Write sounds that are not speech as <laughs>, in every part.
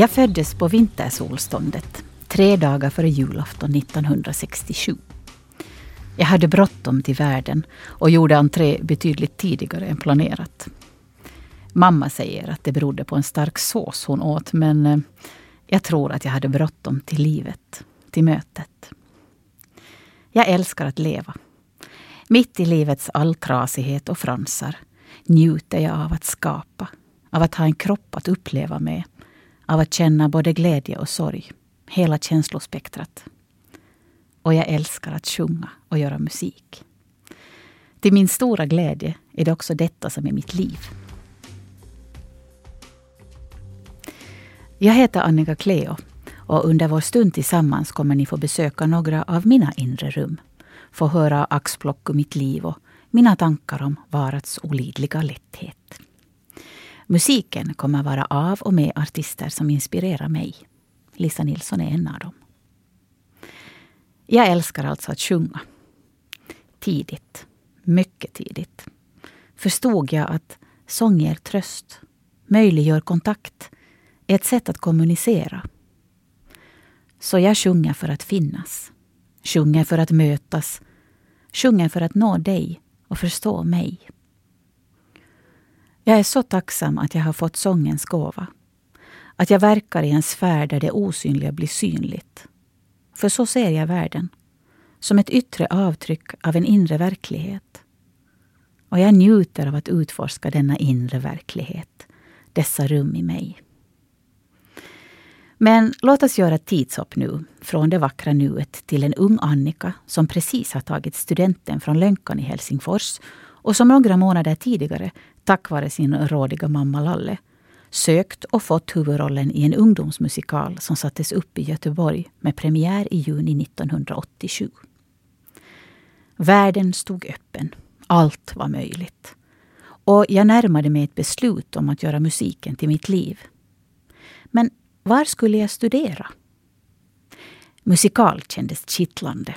Jag föddes på vintersolståndet, tre dagar före julafton 1967. Jag hade bråttom till världen och gjorde entré betydligt tidigare än planerat. Mamma säger att det berodde på en stark sås hon åt, men eh, jag tror att jag hade bråttom till livet, till mötet. Jag älskar att leva. Mitt i livets alltrasighet och fransar njuter jag av att skapa, av att ha en kropp att uppleva med, av att känna både glädje och sorg, hela känslospektrat. Och jag älskar att sjunga och göra musik. Till min stora glädje är det också detta som är mitt liv. Jag heter Annika Cleo och under vår stund tillsammans kommer ni få besöka några av mina inre rum. Få höra axplock ur mitt liv och mina tankar om varats olidliga lätthet. Musiken kommer vara av och med artister som inspirerar mig. Lisa Nilsson är en av dem. Jag älskar alltså att sjunga. Tidigt, mycket tidigt, förstod jag att sång ger tröst, möjliggör kontakt, är ett sätt att kommunicera. Så jag sjunger för att finnas, sjunger för att mötas, sjunger för att nå dig och förstå mig. Jag är så tacksam att jag har fått sångens gåva. Att jag verkar i en sfär där det osynliga blir synligt. För så ser jag världen. Som ett yttre avtryck av en inre verklighet. Och jag njuter av att utforska denna inre verklighet. Dessa rum i mig. Men låt oss göra ett tidshopp nu, från det vackra nuet till en ung Annika som precis har tagit studenten från Lönkan i Helsingfors och som några månader tidigare, tack vare sin rådiga mamma Lalle, sökt och fått huvudrollen i en ungdomsmusikal som sattes upp i Göteborg med premiär i juni 1987. Världen stod öppen. Allt var möjligt. Och jag närmade mig ett beslut om att göra musiken till mitt liv. Men var skulle jag studera? Musikal kändes kittlande.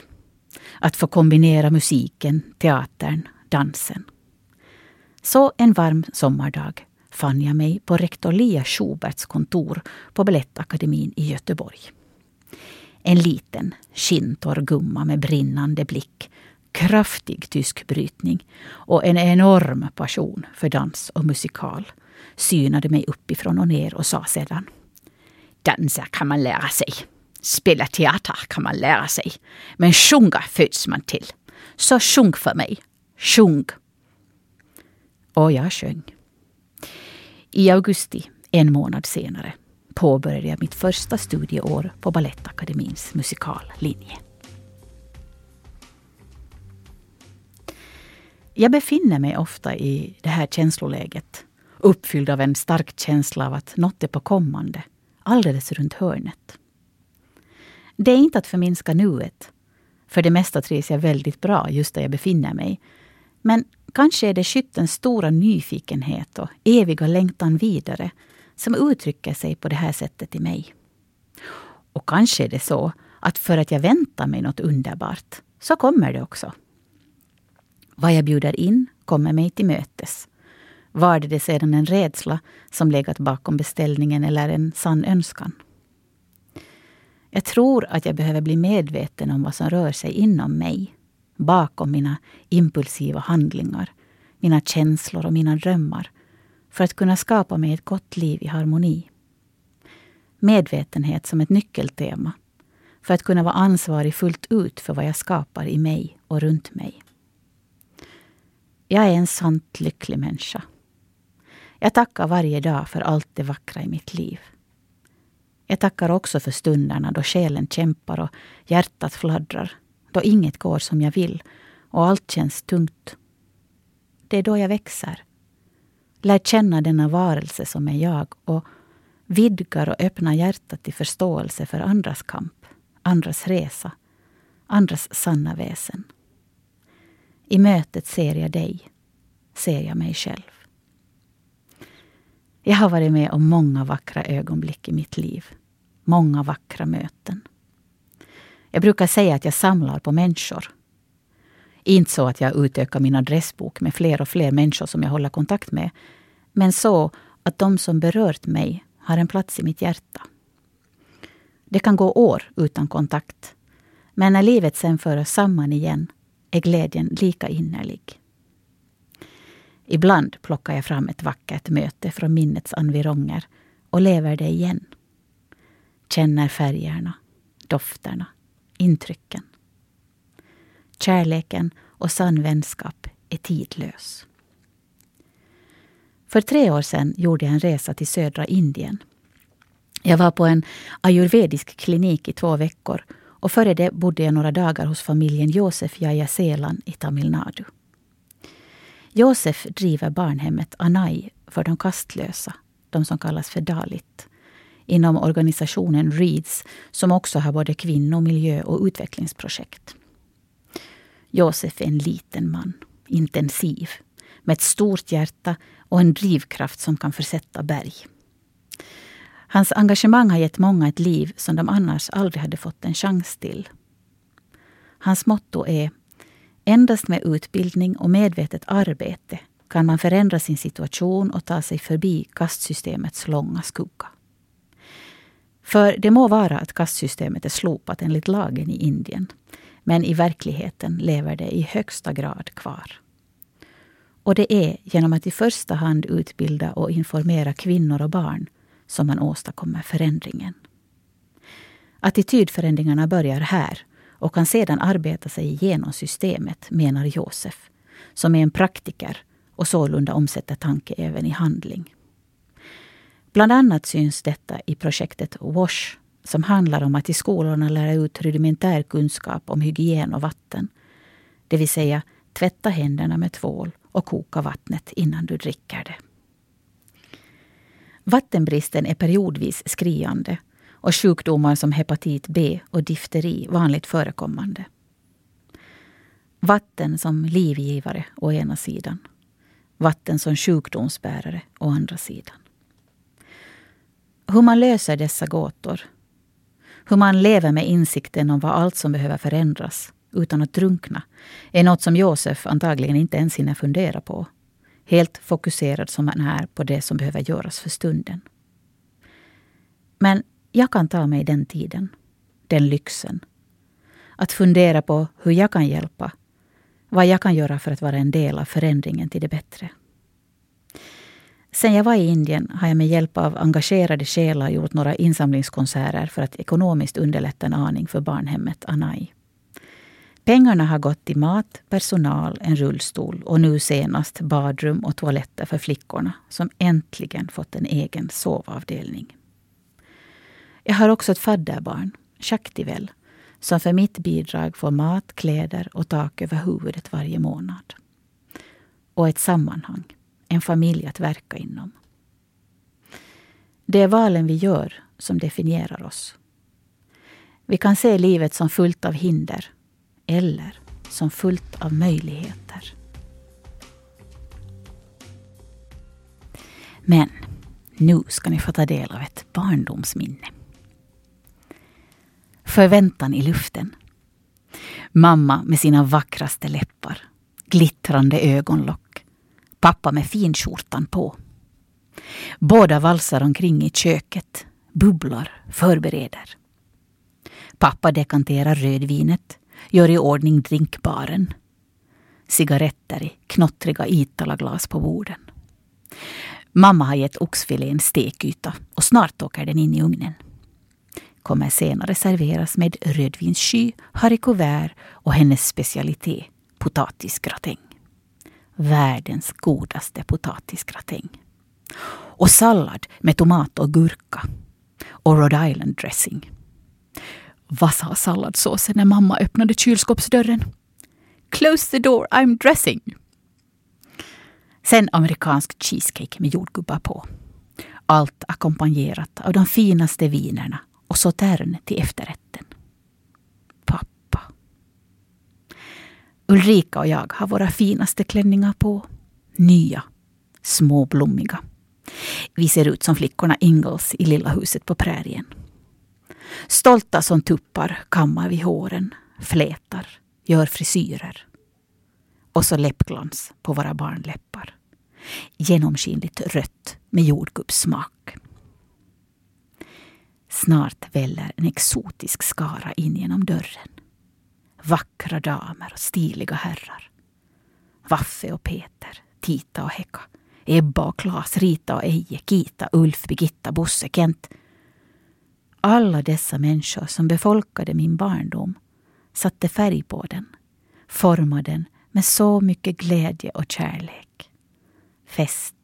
Att få kombinera musiken, teatern, dansen. Så en varm sommardag fann jag mig på rektor Lia Schuberts kontor på Balettakademin i Göteborg. En liten, skinntorr gumma med brinnande blick, kraftig tysk brytning och en enorm passion för dans och musikal synade mig uppifrån och ner och sa sedan Dansa kan man lära sig. Spela teater kan man lära sig. Men sjunga föds man till. Så sjung för mig. Sjung. Och jag sjöng. I augusti, en månad senare, påbörjade jag mitt första studieår på Balettakademins musikallinje. Jag befinner mig ofta i det här känsloläget, uppfylld av en stark känsla av att något är på kommande alldeles runt hörnet. Det är inte att förminska nuet. För det mesta trivs jag väldigt bra just där jag befinner mig. Men kanske är det skyttens stora nyfikenhet och eviga längtan vidare som uttrycker sig på det här sättet i mig. Och kanske är det så att för att jag väntar mig något underbart så kommer det också. Vad jag bjuder in kommer mig till mötes. Var det sedan en rädsla som legat bakom beställningen eller en sann önskan? Jag tror att jag behöver bli medveten om vad som rör sig inom mig. Bakom mina impulsiva handlingar, mina känslor och mina drömmar. För att kunna skapa mig ett gott liv i harmoni. Medvetenhet som ett nyckeltema. För att kunna vara ansvarig fullt ut för vad jag skapar i mig och runt mig. Jag är en sant lycklig människa. Jag tackar varje dag för allt det vackra i mitt liv. Jag tackar också för stunderna då själen kämpar och hjärtat fladdrar. Då inget går som jag vill och allt känns tungt. Det är då jag växer. Lär känna denna varelse som är jag och vidgar och öppnar hjärtat till förståelse för andras kamp, andras resa, andras sanna väsen. I mötet ser jag dig, ser jag mig själv. Jag har varit med om många vackra ögonblick i mitt liv. Många vackra möten. Jag brukar säga att jag samlar på människor. Inte så att jag utökar min adressbok med fler och fler människor som jag håller kontakt med. Men så att de som berört mig har en plats i mitt hjärta. Det kan gå år utan kontakt. Men när livet sen för oss samman igen är glädjen lika innerlig. Ibland plockar jag fram ett vackert möte från minnets environger och lever det igen. Känner färgerna, dofterna, intrycken. Kärleken och sann vänskap är tidlös. För tre år sedan gjorde jag en resa till södra Indien. Jag var på en ayurvedisk klinik i två veckor och före det bodde jag några dagar hos familjen Josef Jaja Selan i Tamil Nadu. Josef driver barnhemmet Anai för de kastlösa, de som kallas för Dalit, inom organisationen READS som också har både kvinno-, miljö och utvecklingsprojekt. Josef är en liten man, intensiv, med ett stort hjärta och en drivkraft som kan försätta berg. Hans engagemang har gett många ett liv som de annars aldrig hade fått en chans till. Hans motto är Endast med utbildning och medvetet arbete kan man förändra sin situation och ta sig förbi kastsystemets långa skugga. För det må vara att kastsystemet är slopat enligt lagen i Indien. Men i verkligheten lever det i högsta grad kvar. Och det är genom att i första hand utbilda och informera kvinnor och barn som man åstadkommer förändringen. Attitydförändringarna börjar här och kan sedan arbeta sig igenom systemet, menar Josef, som är en praktiker och sålunda omsätter tanke även i handling. Bland annat syns detta i projektet WASH som handlar om att i skolorna lära ut rudimentär kunskap om hygien och vatten. Det vill säga tvätta händerna med tvål och koka vattnet innan du dricker det. Vattenbristen är periodvis skriande och sjukdomar som hepatit B och difteri vanligt förekommande. Vatten som livgivare å ena sidan. Vatten som sjukdomsbärare å andra sidan. Hur man löser dessa gåtor. Hur man lever med insikten om vad allt som behöver förändras utan att drunkna är något som Josef antagligen inte ens hinner fundera på. Helt fokuserad som han är på det som behöver göras för stunden. Men jag kan ta mig den tiden, den lyxen. Att fundera på hur jag kan hjälpa, vad jag kan göra för att vara en del av förändringen till det bättre. Sen jag var i Indien har jag med hjälp av engagerade själar gjort några insamlingskonserter för att ekonomiskt underlätta en aning för barnhemmet Anai. Pengarna har gått till mat, personal, en rullstol och nu senast badrum och toaletter för flickorna som äntligen fått en egen sovavdelning. Jag har också ett fadderbarn, Shaktivel, som för mitt bidrag får mat, kläder och tak över huvudet varje månad. Och ett sammanhang, en familj att verka inom. Det är valen vi gör som definierar oss. Vi kan se livet som fullt av hinder eller som fullt av möjligheter. Men nu ska ni få ta del av ett barndomsminne. Förväntan i luften. Mamma med sina vackraste läppar, glittrande ögonlock. Pappa med finskjortan på. Båda valsar omkring i köket, bubblar, förbereder. Pappa dekanterar rödvinet, gör i ordning drinkbaren. Cigaretter i knottriga Italaglas på borden. Mamma har gett oxfilén stekyta och snart åker den in i ugnen kommer senare serveras med rödvinssky, haricots och hennes specialitet, potatisgratäng. Världens godaste potatisgratäng. Och sallad med tomat och gurka. Och Rhode Island dressing. Vad sa salladsåsen när mamma öppnade kylskåpsdörren? Close the door, I'm dressing. Sen amerikansk cheesecake med jordgubbar på. Allt ackompanjerat av de finaste vinerna och sautern till efterrätten. Pappa. Ulrika och jag har våra finaste klänningar på. Nya, småblommiga. Vi ser ut som flickorna Ingalls i Lilla huset på prärien. Stolta som tuppar kammar vi håren, flätar, gör frisyrer. Och så läppglans på våra barnläppar. Genomskinligt rött med jordgubbssmak. Snart väller en exotisk skara in genom dörren. Vackra damer och stiliga herrar. Vaffe och Peter, Tita och Hekka, Ebba och Klas, Rita och Eje, Kita, Ulf, Birgitta, Bosse, Kent. Alla dessa människor som befolkade min barndom satte färg på den, formade den med så mycket glädje och kärlek. Fest.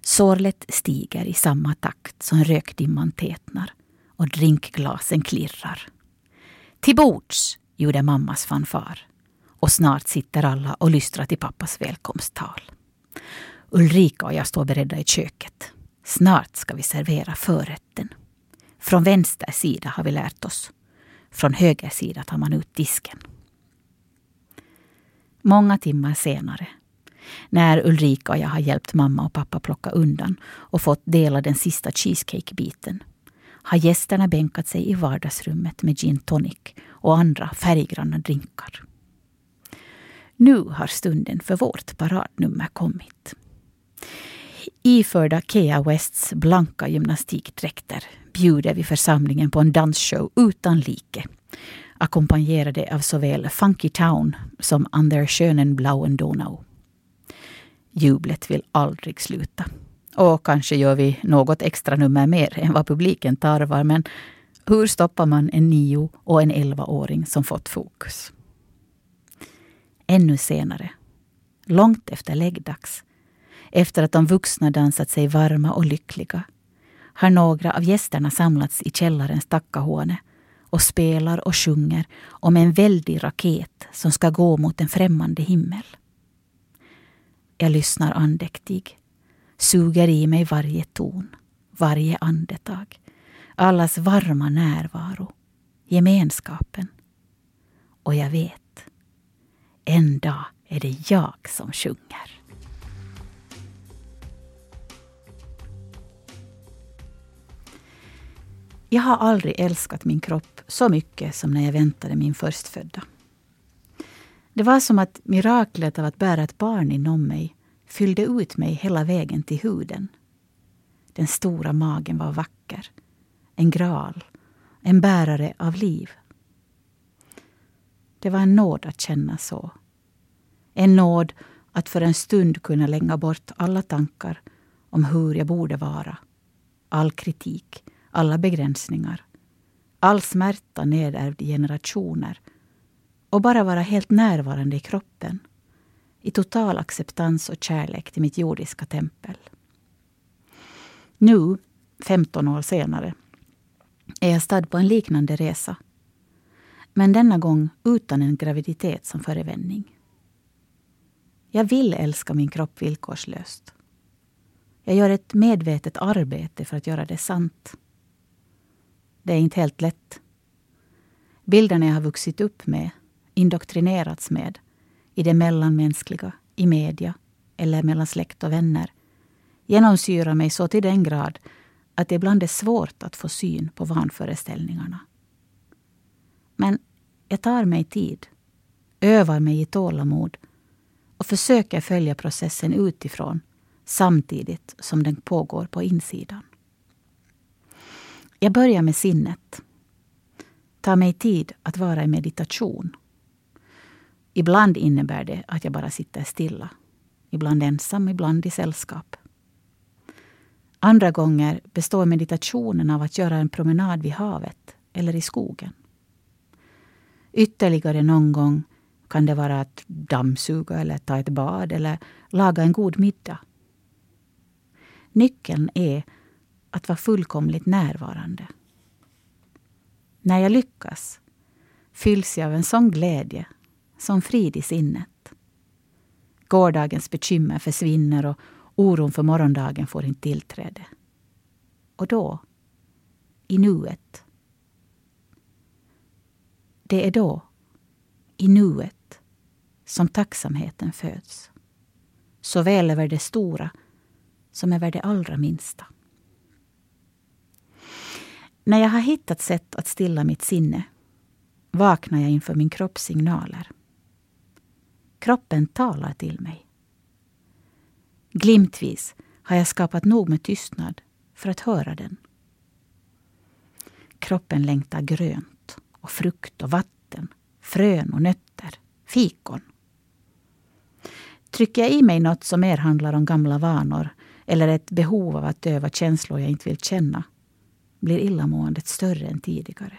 Sorlet stiger i samma takt som rökdimman tätnar och drinkglasen klirrar. Till bords, gjorde mammas fanfar. Och snart sitter alla och lystrar till pappas välkomsttal. Ulrika och jag står beredda i köket. Snart ska vi servera förrätten. Från vänster sida har vi lärt oss. Från höger sida tar man ut disken. Många timmar senare, när Ulrika och jag har hjälpt mamma och pappa plocka undan och fått dela den sista cheesecakebiten, har gästerna bänkat sig i vardagsrummet med gin tonic och andra färggranna drinkar. Nu har stunden för vårt paradnummer kommit. Iförda Kea Wests blanka gymnastikdräkter bjuder vi församlingen på en dansshow utan like. Ackompanjerade av såväl Funky Town som Under schönen blauen Donau. Jublet vill aldrig sluta. Och kanske gör vi något extra nummer mer än vad publiken tarvar. Men hur stoppar man en nio och en elvaåring som fått fokus? Ännu senare, långt efter läggdags, efter att de vuxna dansat sig varma och lyckliga, har några av gästerna samlats i källarens tackahåne och spelar och sjunger om en väldig raket som ska gå mot en främmande himmel. Jag lyssnar andäktig, suger i mig varje ton, varje andetag, allas varma närvaro, gemenskapen. Och jag vet, en dag är det jag som sjunger. Jag har aldrig älskat min kropp så mycket som när jag väntade min förstfödda. Det var som att miraklet av att bära ett barn inom mig fyllde ut mig hela vägen till huden. Den stora magen var vacker. En graal. En bärare av liv. Det var en nåd att känna så. En nåd att för en stund kunna lägga bort alla tankar om hur jag borde vara. All kritik, alla begränsningar. All smärta nedärvd i generationer. Och bara vara helt närvarande i kroppen. I total acceptans och kärlek till mitt jordiska tempel. Nu, 15 år senare, är jag stad på en liknande resa men denna gång utan en graviditet som förevändning. Jag vill älska min kropp villkorslöst. Jag gör ett medvetet arbete för att göra det sant. Det är inte helt lätt. Bilderna jag har vuxit upp med, indoktrinerats med, i det mellanmänskliga, i media eller mellan släkt och vänner, genomsyrar mig så till den grad att det ibland är svårt att få syn på vanföreställningarna. Men jag tar mig tid, övar mig i tålamod och försöker följa processen utifrån samtidigt som den pågår på insidan. Jag börjar med sinnet. Tar mig tid att vara i meditation. Ibland innebär det att jag bara sitter stilla. Ibland ensam, ibland i sällskap. Andra gånger består meditationen av att göra en promenad vid havet eller i skogen. Ytterligare någon gång kan det vara att dammsuga eller ta ett bad eller laga en god middag. Nyckeln är att vara fullkomligt närvarande. När jag lyckas fylls jag av en sån glädje, som frid i sinnet. Gårdagens bekymmer försvinner och oron för morgondagen får inte tillträde. Och då, i nuet, det är då, i nuet, som tacksamheten föds. Såväl över det stora som över det allra minsta. När jag har hittat sätt att stilla mitt sinne vaknar jag inför min kropps signaler. Kroppen talar till mig. Glimtvis har jag skapat nog med tystnad för att höra den. kroppen längtar grönt och frukt och vatten, frön och nötter, fikon. Trycker jag i mig något som mer handlar om gamla vanor eller ett behov av att döva känslor jag inte vill känna blir illamåendet större än tidigare.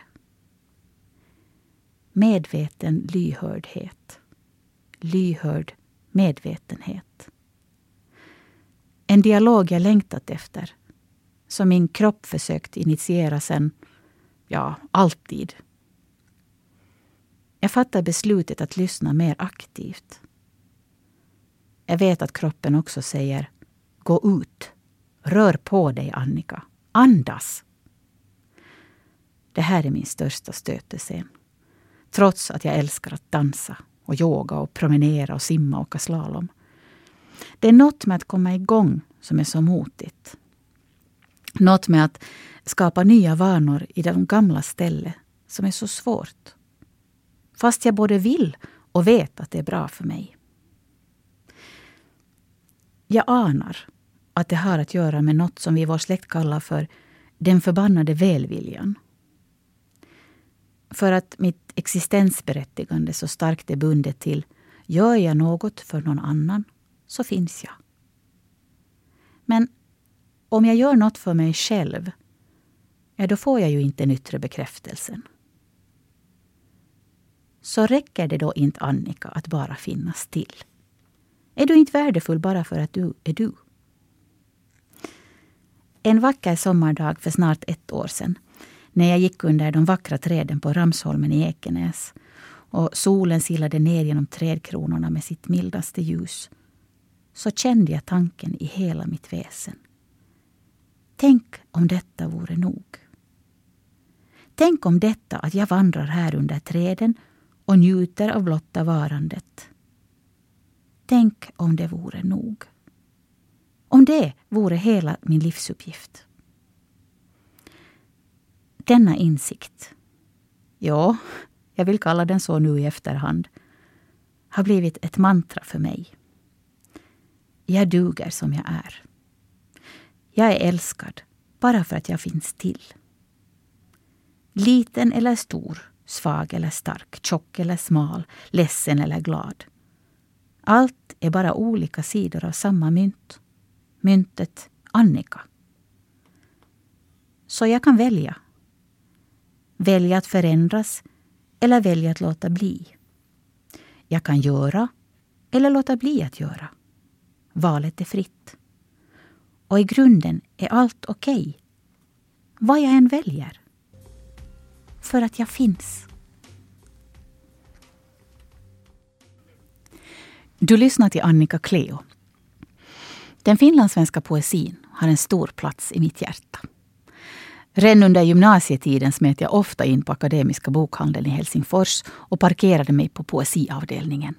Medveten lyhördhet. Lyhörd medvetenhet. En dialog jag längtat efter. Som min kropp försökt initiera sen, ja, alltid. Jag fattar beslutet att lyssna mer aktivt. Jag vet att kroppen också säger Gå ut. Rör på dig, Annika. Andas. Det här är min största stötescen. Trots att jag älskar att dansa och yoga och promenera och simma och åka slalom. Det är något med att komma igång som är så motigt. Något med att skapa nya vanor i de gamla stället som är så svårt. Fast jag både vill och vet att det är bra för mig. Jag anar att det har att göra med något som vi i vår släkt kallar för den förbannade välviljan. För att mitt existensberättigande så starkt är bundet till gör jag något för någon annan så finns jag. Men om jag gör något för mig själv, ja då får jag ju inte den yttre bekräftelsen. Så räcker det då inte, Annika, att bara finnas till? Är du inte värdefull bara för att du är du? En vacker sommardag för snart ett år sedan när jag gick under de vackra träden på Ramsholmen i Ekenäs och solen silade ner genom trädkronorna med sitt mildaste ljus så kände jag tanken i hela mitt väsen. Tänk om detta vore nog. Tänk om detta att jag vandrar här under träden och njuter av blotta varandet. Tänk om det vore nog. Om det vore hela min livsuppgift. Denna insikt, ja, jag vill kalla den så nu i efterhand, har blivit ett mantra för mig. Jag duger som jag är. Jag är älskad bara för att jag finns till. Liten eller stor, svag eller stark, tjock eller smal, ledsen eller glad. Allt är bara olika sidor av samma mynt. Myntet Annika. Så jag kan välja. Välja att förändras eller välja att låta bli. Jag kan göra eller låta bli att göra. Valet är fritt. Och i grunden är allt okej. Okay. Vad jag än väljer. För att jag finns. Du lyssnar till Annika Cleo. Den finlandssvenska poesin har en stor plats i mitt hjärta. Redan under gymnasietiden smet jag ofta in på Akademiska bokhandeln i Helsingfors och parkerade mig på poesiavdelningen.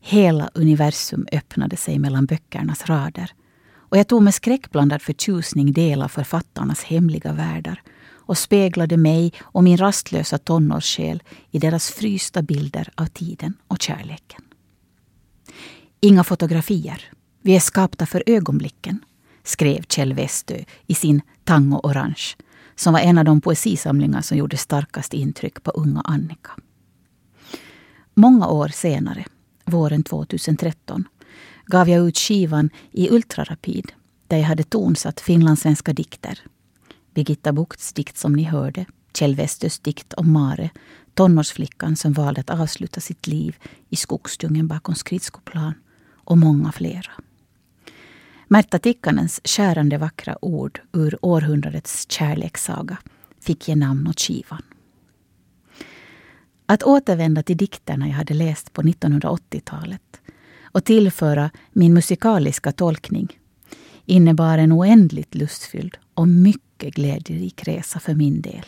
Hela universum öppnade sig mellan böckernas rader och jag tog med skräckblandad förtjusning del av författarnas hemliga världar och speglade mig och min rastlösa tonårssjäl i deras frysta bilder av tiden och kärleken. Inga fotografier. Vi är skapta för ögonblicken, skrev Kjell Westö i sin Tango Orange, som var en av de poesisamlingar som gjorde starkast intryck på unga Annika. Många år senare, våren 2013, gav jag ut skivan i ultrarapid där jag hade tonsatt finlandssvenska dikter. Birgitta Bukts dikt som ni hörde, Kjell Westös dikt om Mare, tonårsflickan som valde att avsluta sitt liv i skogsdungen bakom skridskoplan och många flera. Märta Tikkanens skärande vackra ord ur århundradets kärlekssaga fick ge namn åt skivan. Att återvända till dikterna jag hade läst på 1980-talet och tillföra min musikaliska tolkning innebar en oändligt lustfylld och mycket glädjerik resa för min del.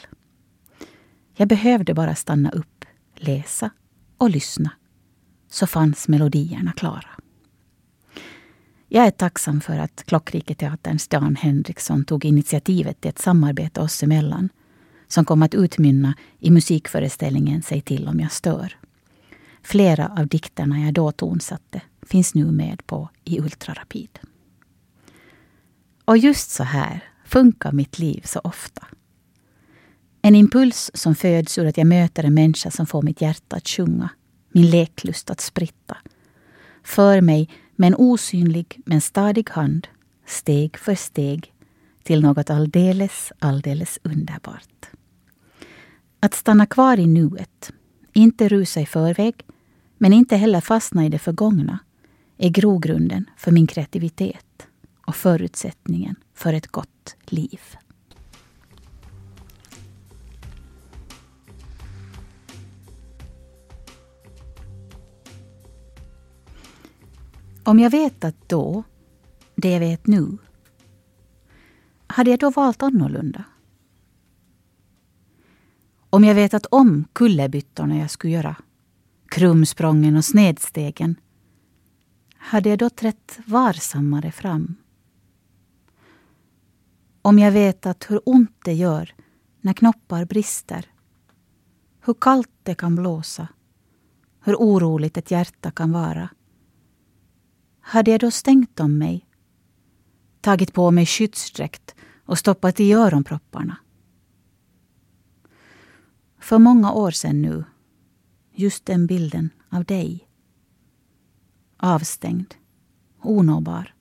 Jag behövde bara stanna upp, läsa och lyssna, så fanns melodierna klara. Jag är tacksam för att Klockriketeaterns Dan Henriksson tog initiativet till ett samarbete oss emellan som kom att utmynna i musikföreställningen Säg till om jag stör. Flera av dikterna jag då tonsatte finns nu med på i Ultrarapid. Och just så här funkar mitt liv så ofta. En impuls som föds ur att jag möter en människa som får mitt hjärta att sjunga, min leklust att spritta. För mig med en osynlig men stadig hand, steg för steg, till något alldeles, alldeles underbart. Att stanna kvar i nuet, inte rusa i förväg, men inte heller fastna i det förgångna, är grogrunden för min kreativitet och förutsättningen för ett gott liv. Om jag vetat då, det jag vet nu, hade jag då valt annorlunda? Om jag vetat om kullerbyttorna jag skulle göra, krumsprången och snedstegen, hade jag då trätt varsammare fram? Om jag vetat hur ont det gör när knoppar brister, hur kallt det kan blåsa, hur oroligt ett hjärta kan vara, hade jag då stängt om mig, tagit på mig skyddsdräkt och stoppat i öronpropparna? För många år sedan nu, just den bilden av dig. Avstängd, onåbar.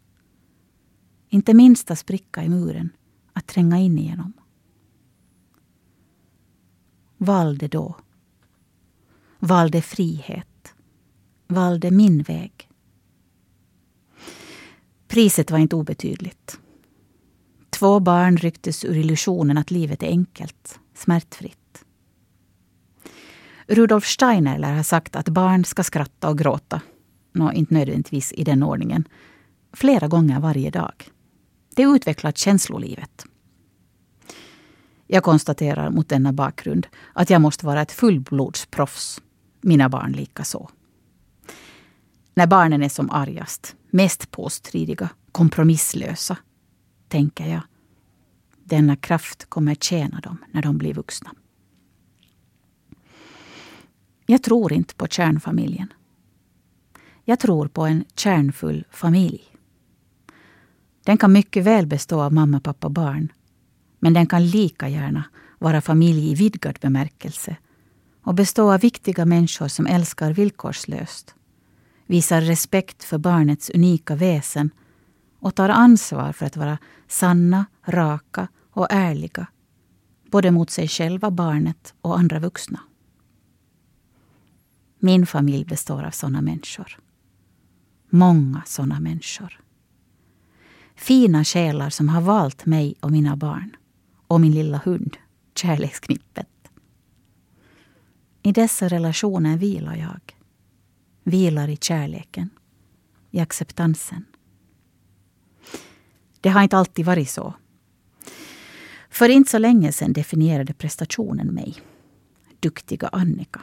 Inte minsta spricka i muren att tränga in igenom. Valde då. Valde frihet. Valde min väg. Priset var inte obetydligt. Två barn rycktes ur illusionen att livet är enkelt, smärtfritt. Rudolf Steiner lär ha sagt att barn ska skratta och gråta. Nå, inte nödvändigtvis i den ordningen. Flera gånger varje dag. Det utvecklar känslolivet. Jag konstaterar mot denna bakgrund att jag måste vara ett fullblodsproffs. Mina barn likaså. När barnen är som argast, mest påstridiga, kompromisslösa, tänker jag. Denna kraft kommer tjäna dem när de blir vuxna. Jag tror inte på kärnfamiljen. Jag tror på en kärnfull familj. Den kan mycket väl bestå av mamma, pappa, barn. Men den kan lika gärna vara familj i vidgad bemärkelse och bestå av viktiga människor som älskar villkorslöst visar respekt för barnets unika väsen och tar ansvar för att vara sanna, raka och ärliga både mot sig själva, barnet och andra vuxna. Min familj består av såna människor. Många såna människor. Fina själar som har valt mig och mina barn och min lilla hund, kärleksknippet. I dessa relationer vilar jag vilar i kärleken, i acceptansen. Det har inte alltid varit så. För inte så länge sedan definierade prestationen mig. Duktiga Annika.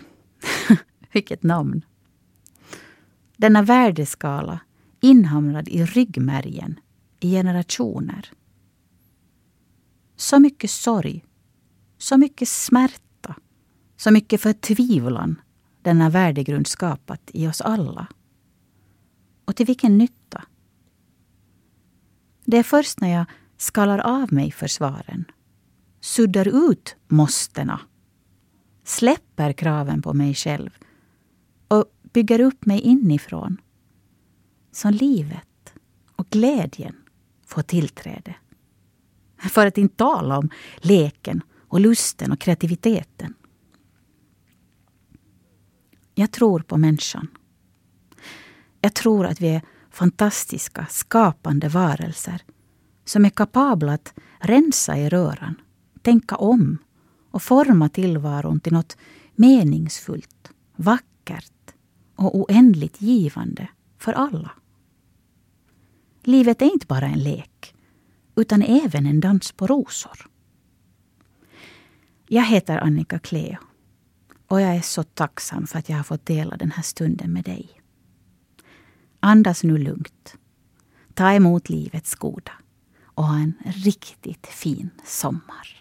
<laughs> Vilket namn! Denna värdeskala inhamrad i ryggmärgen i generationer. Så mycket sorg, så mycket smärta, så mycket förtvivlan denna värdegrund skapat i oss alla. Och till vilken nytta? Det är först när jag skalar av mig försvaren, suddar ut måstena, släpper kraven på mig själv och bygger upp mig inifrån som livet och glädjen får tillträde. För att inte tala om leken och lusten och kreativiteten. Jag tror på människan. Jag tror att vi är fantastiska, skapande varelser som är kapabla att rensa i röran, tänka om och forma tillvaron till något meningsfullt, vackert och oändligt givande för alla. Livet är inte bara en lek, utan även en dans på rosor. Jag heter Annika Cleo och jag är så tacksam för att jag har fått dela den här stunden med dig. Andas nu lugnt. Ta emot livets goda och ha en riktigt fin sommar.